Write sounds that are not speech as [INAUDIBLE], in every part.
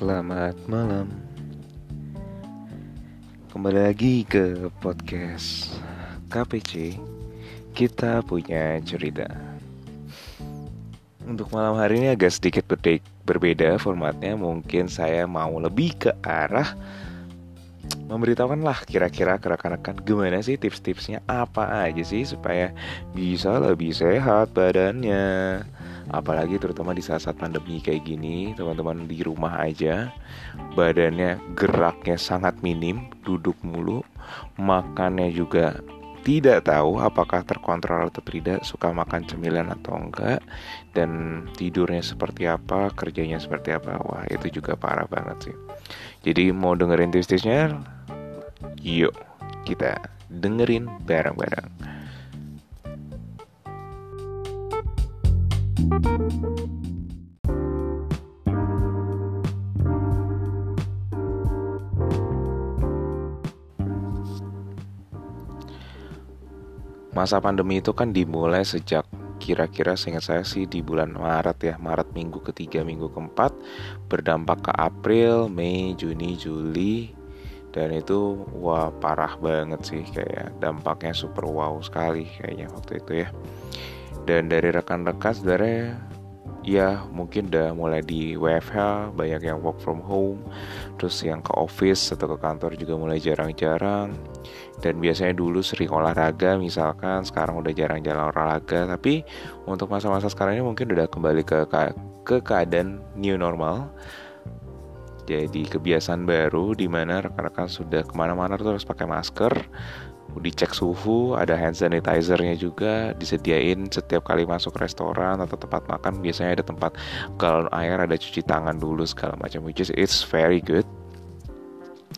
Selamat malam. Kembali lagi ke podcast KPC Kita punya cerita. Untuk malam hari ini agak sedikit berbeda formatnya. Mungkin saya mau lebih ke arah Memberitahukan lah kira-kira ke rekan-rekan Gimana sih tips-tipsnya apa aja sih Supaya bisa lebih sehat badannya apalagi terutama di saat-saat pandemi kayak gini teman-teman di rumah aja badannya geraknya sangat minim duduk mulu makannya juga tidak tahu apakah terkontrol atau tidak suka makan cemilan atau enggak dan tidurnya seperti apa kerjanya seperti apa. Wah itu juga parah banget sih. Jadi mau dengerin tips-tipsnya? Yuk kita dengerin bareng-bareng Masa pandemi itu kan dimulai sejak kira-kira seingat saya sih di bulan Maret ya Maret minggu ketiga minggu keempat berdampak ke April Mei Juni Juli dan itu wah parah banget sih kayak dampaknya super wow sekali kayaknya waktu itu ya dan dari rekan-rekan sebenarnya ya mungkin udah mulai di WFH banyak yang work from home terus yang ke office atau ke kantor juga mulai jarang-jarang. Dan biasanya dulu sering olahraga misalkan sekarang udah jarang jalan olahraga. Tapi untuk masa-masa sekarang ini mungkin udah kembali ke ke keadaan new normal. Jadi kebiasaan baru di mana rekan-rekan sudah ke mana-mana terus pakai masker dicek suhu, ada hand sanitizer-nya juga, disediain setiap kali masuk restoran atau tempat makan biasanya ada tempat galon air, ada cuci tangan dulu segala macam which is it's very good.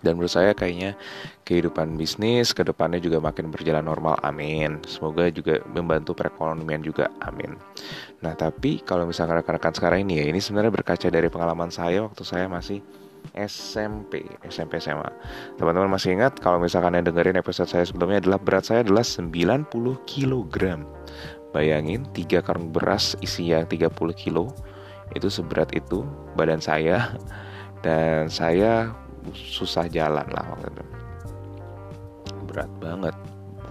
Dan menurut saya kayaknya kehidupan bisnis ke depannya juga makin berjalan normal, amin. Semoga juga membantu perekonomian juga, amin. Nah tapi kalau misalnya rekan-rekan sekarang ini ya, ini sebenarnya berkaca dari pengalaman saya waktu saya masih SMP, SMP SMA. Teman-teman masih ingat kalau misalkan yang dengerin episode saya sebelumnya adalah berat saya adalah 90 kg. Bayangin 3 karung beras isinya 30 kilo itu seberat itu badan saya [LAUGHS] dan saya susah jalan lah waktu itu. Berat banget.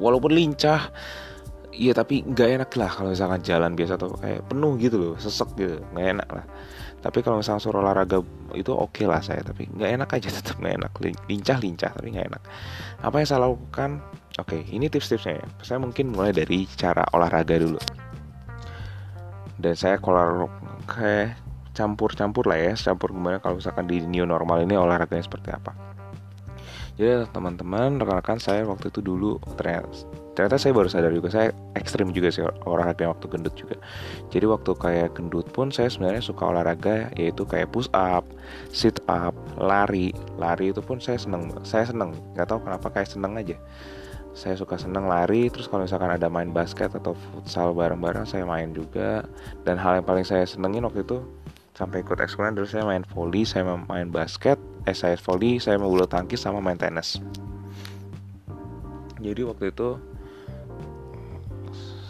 Walaupun lincah Iya tapi nggak enak lah kalau misalkan jalan biasa tuh kayak penuh gitu loh, sesek gitu, nggak enak lah tapi kalau misalnya suruh olahraga itu oke okay lah saya tapi nggak enak aja [LAUGHS] tetap nggak enak. Lincah lincah tapi nggak enak. Apa yang saya lakukan? Oke okay, ini tips-tipsnya ya. Saya mungkin mulai dari cara olahraga dulu. Dan saya kalau kayak campur-campur lah ya campur gimana kalau misalkan di new normal ini olahraganya seperti apa. Jadi teman-teman rekan-rekan saya waktu itu dulu ternyata ternyata saya baru sadar juga saya ekstrim juga sih olahraga waktu gendut juga. Jadi waktu kayak gendut pun saya sebenarnya suka olahraga yaitu kayak push up sit up lari. Lari itu pun saya seneng saya seneng. Nggak tahu kenapa kayak seneng aja. Saya suka seneng lari terus kalau misalkan ada main basket atau futsal bareng-bareng saya main juga. Dan hal yang paling saya senengin waktu itu sampai ikut ekskulen terus saya main volley saya main basket eh saya volley saya mau bulu tangkis sama main tenis. Jadi waktu itu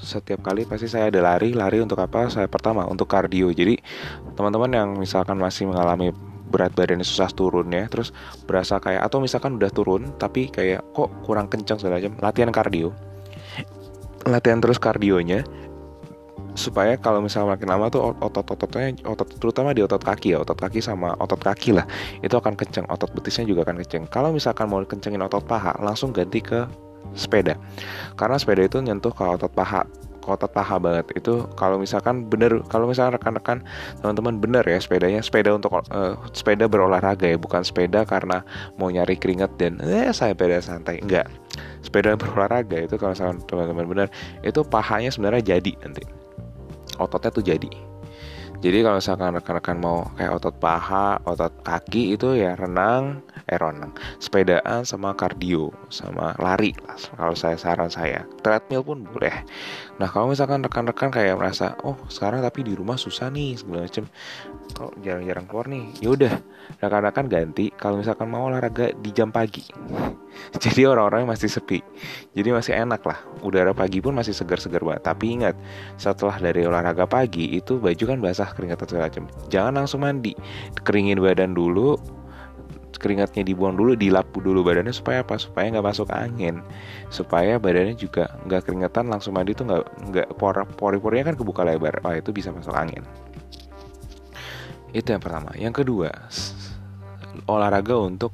setiap kali pasti saya ada lari lari untuk apa? Saya pertama untuk kardio. Jadi teman-teman yang misalkan masih mengalami berat badannya susah turun ya terus berasa kayak atau misalkan udah turun tapi kayak kok kurang kencang segala macam latihan kardio. Latihan terus kardionya supaya kalau misalnya makin lama tuh otot-ototnya otot terutama di otot kaki ya otot kaki sama otot kaki lah itu akan kenceng otot betisnya juga akan kenceng. Kalau misalkan mau kencengin otot paha langsung ganti ke sepeda. Karena sepeda itu nyentuh ke otot paha ke otot paha banget. Itu kalau misalkan bener kalau misalkan rekan-rekan teman-teman bener ya sepedanya sepeda untuk uh, sepeda berolahraga ya bukan sepeda karena mau nyari keringat dan eh saya sepeda santai. Enggak. Sepeda [LAUGHS] berolahraga itu kalau misalkan teman-teman bener itu pahanya sebenarnya jadi nanti. Ototnya tuh jadi jadi kalau misalkan rekan-rekan mau kayak otot paha, otot kaki itu ya renang, eh sepedaan sama kardio, sama lari lah. Kalau saya saran saya, treadmill pun boleh. Nah kalau misalkan rekan-rekan kayak merasa, oh sekarang tapi di rumah susah nih segala macam, kok jarang-jarang keluar nih, yaudah rekan-rekan ganti. Kalau misalkan mau olahraga di jam pagi, [LAUGHS] jadi orang-orangnya masih sepi. Jadi masih enak lah. Udara pagi pun masih segar-segar banget. Tapi ingat setelah dari olahraga pagi itu baju kan basah keringat segala macam. Jangan langsung mandi. Keringin badan dulu keringatnya dibuang dulu dilap dulu badannya supaya apa? Supaya nggak masuk angin. Supaya badannya juga nggak keringetan langsung mandi tuh nggak nggak pori-porinya kan kebuka lebar. Wah itu bisa masuk angin. Itu yang pertama. Yang kedua olahraga untuk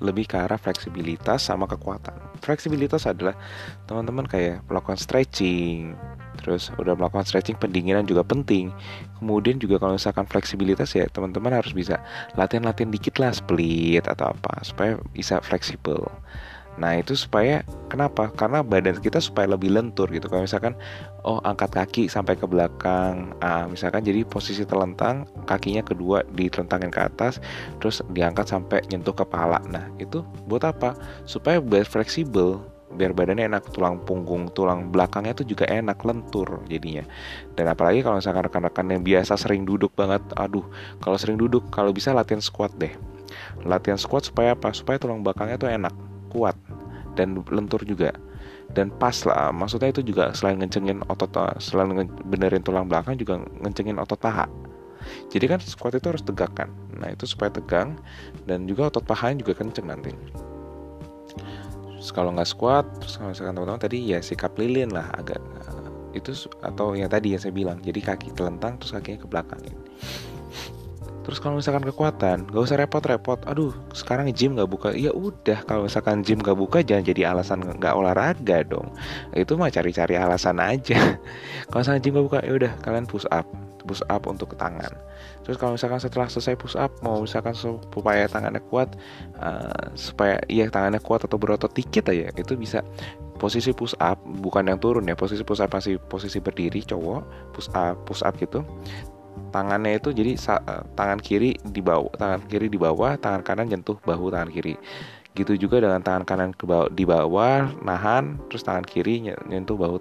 lebih ke arah fleksibilitas sama kekuatan. Fleksibilitas adalah teman-teman kayak melakukan stretching terus udah melakukan stretching pendinginan juga penting. Kemudian juga kalau misalkan fleksibilitas ya teman-teman harus bisa latihan-latihan dikit lah split atau apa supaya bisa fleksibel Nah itu supaya kenapa? Karena badan kita supaya lebih lentur gitu. Kalau misalkan oh angkat kaki sampai ke belakang, ah, misalkan jadi posisi terlentang, kakinya kedua ditelentangin ke atas, terus diangkat sampai nyentuh kepala. Nah itu buat apa? Supaya biar fleksibel biar badannya enak tulang punggung tulang belakangnya tuh juga enak lentur jadinya dan apalagi kalau misalkan rekan-rekan yang biasa sering duduk banget aduh kalau sering duduk kalau bisa latihan squat deh latihan squat supaya apa supaya tulang belakangnya tuh enak kuat dan lentur juga. Dan pas lah maksudnya itu juga selain ngencengin otot selain benerin tulang belakang juga ngencengin otot paha. Jadi kan squat itu harus tegak kan? Nah itu supaya tegang dan juga otot pahanya juga kenceng nanti. Terus kalau nggak squat terus kalau misalkan teman-teman tadi ya sikap lilin lah agak uh, itu atau yang tadi yang saya bilang. Jadi kaki telentang terus kakinya ke belakang terus kalau misalkan kekuatan gak usah repot-repot. Aduh sekarang gym nggak buka. Ya udah kalau misalkan gym nggak buka jangan jadi alasan nggak olahraga dong. Itu mah cari-cari alasan aja. [LAUGHS] Kalau misalkan gym nggak buka ya udah kalian push up. Push up untuk ke tangan. Terus kalau misalkan setelah selesai push up mau misalkan supaya tangannya kuat uh, supaya iya tangannya kuat atau berotot dikit aja itu bisa. Posisi push up bukan yang turun ya. Posisi push up masih posisi berdiri cowok. Push up push up gitu tangannya itu jadi uh, tangan kiri di bawah tangan kiri di bawah tangan kanan nyentuh bahu tangan kiri gitu juga dengan tangan kanan ke bawah, di bawah nahan terus tangan kiri nyentuh bahu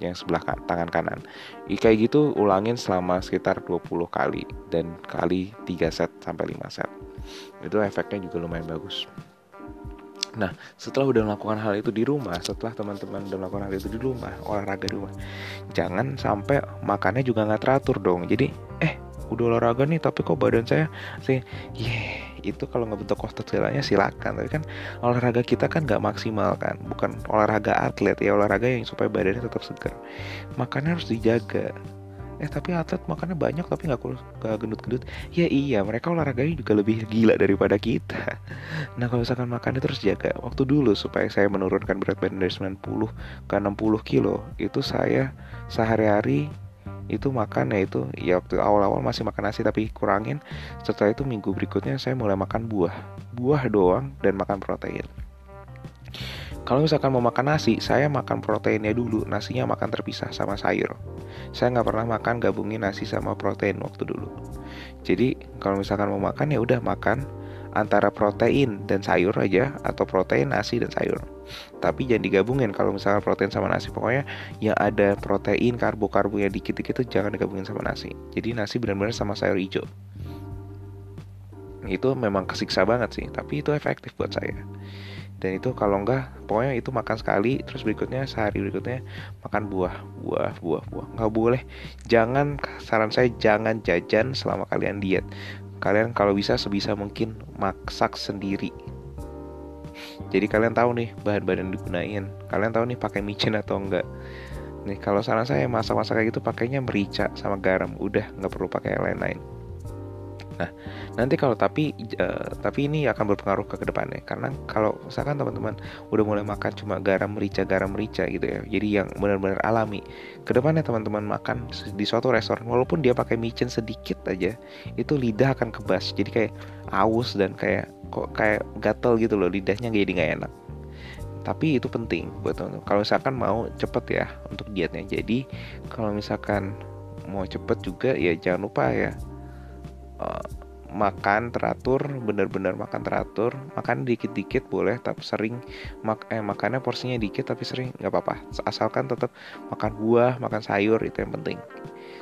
yang sebelah kan, tangan kanan. Kayak gitu ulangin selama sekitar 20 kali dan kali 3 set sampai 5 set. Itu efeknya juga lumayan bagus. Nah, setelah udah melakukan hal itu di rumah, setelah teman-teman udah melakukan hal itu di rumah, olahraga di rumah, jangan sampai makannya juga nggak teratur dong. Jadi, eh, udah olahraga nih, tapi kok badan saya sih, yeah, itu kalau ngebentuk otot segalanya silakan. Tapi kan olahraga kita kan nggak maksimal kan bukan olahraga atlet ya olahraga yang supaya badannya tetap segar. Makannya harus dijaga eh tapi atlet makannya banyak tapi nggak nggak gendut-gendut. Ya iya mereka olahraganya juga lebih gila daripada kita. [LAUGHS] Nah kalau misalkan makannya terus jaga. Waktu dulu supaya saya menurunkan berat badan dari 90 ke 60 kilo itu saya sehari-hari itu makan ya itu ya waktu awal-awal masih makan nasi tapi kurangin. Setelah itu minggu berikutnya saya mulai makan buah. Buah doang dan makan protein kalau misalkan mau makan nasi saya makan proteinnya dulu. Nasinya makan terpisah sama sayur. Saya nggak pernah makan gabungin nasi sama protein waktu dulu. Jadi kalau misalkan mau makan ya udah makan antara protein dan sayur aja atau protein nasi dan sayur. Tapi jangan digabungin. Kalau misalnya protein sama nasi pokoknya yang ada protein karbo karbo yang dikit-dikit itu jangan digabungin sama nasi. Jadi nasi benar-benar sama sayur hijau. Itu memang kesiksa banget sih tapi itu efektif buat saya dan itu kalau enggak pokoknya itu makan sekali terus berikutnya sehari berikutnya makan buah buah buah buah. Nggak boleh. Jangan saran saya jangan jajan selama kalian diet. Kalian kalau bisa sebisa mungkin masak sendiri. Jadi kalian tahu nih bahan-bahan yang digunain. Kalian tahu nih pakai micin atau enggak. Nih kalau saran saya masak-masak kayak gitu pakainya merica sama garam. Udah nggak perlu pakai lain-lain Nah, nanti kalau tapi uh, tapi ini akan berpengaruh ke ke depannya karena kalau misalkan teman-teman udah mulai makan cuma garam merica garam merica gitu ya. Jadi yang benar-benar alami. Ke depannya teman-teman makan di suatu restoran walaupun dia pakai micin sedikit aja, itu lidah akan kebas. Jadi kayak aus dan kayak kok kayak gatel gitu loh lidahnya jadi nggak enak tapi itu penting buat teman-teman kalau misalkan mau cepet ya untuk dietnya jadi kalau misalkan mau cepet juga ya jangan lupa ya uh, makan teratur bener-bener makan teratur. Makan dikit-dikit boleh tapi sering mak eh makannya porsinya dikit tapi sering nggak apa-apa. Asalkan tetap makan buah makan sayur itu yang penting.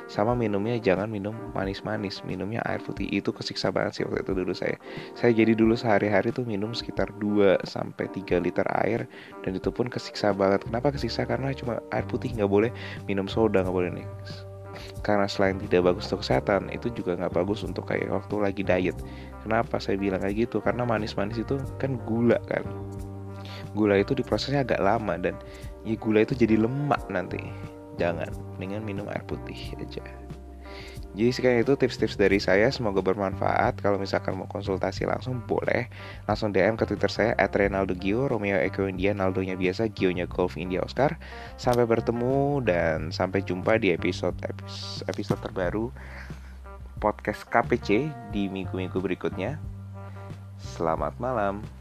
Sama minumnya jangan minum manis-manis minumnya air putih. Itu kesiksa banget sih waktu itu dulu saya. Saya jadi dulu sehari-hari tuh minum sekitar 2 sampai 3 liter air dan itu pun kesiksa banget. Kenapa kesiksa? Karena cuma air putih nggak boleh minum soda nggak boleh nih karena selain tidak bagus untuk kesehatan itu juga nggak bagus untuk kayak waktu lagi diet. Kenapa saya bilang kayak gitu? Karena manis-manis itu kan gula kan? Gula itu diprosesnya agak lama dan ya gula itu jadi lemak nanti. Jangan mendingan minum air putih aja jadi sekarang itu tips-tips dari saya semoga bermanfaat. Kalau misalkan mau konsultasi langsung boleh langsung DM ke Twitter saya @renaldo_gio Romeo Eko India Naldo-nya biasa Gio-nya Golf India Oscar. Sampai bertemu dan sampai jumpa di episode episode terbaru podcast KPC di minggu-minggu berikutnya. Selamat malam.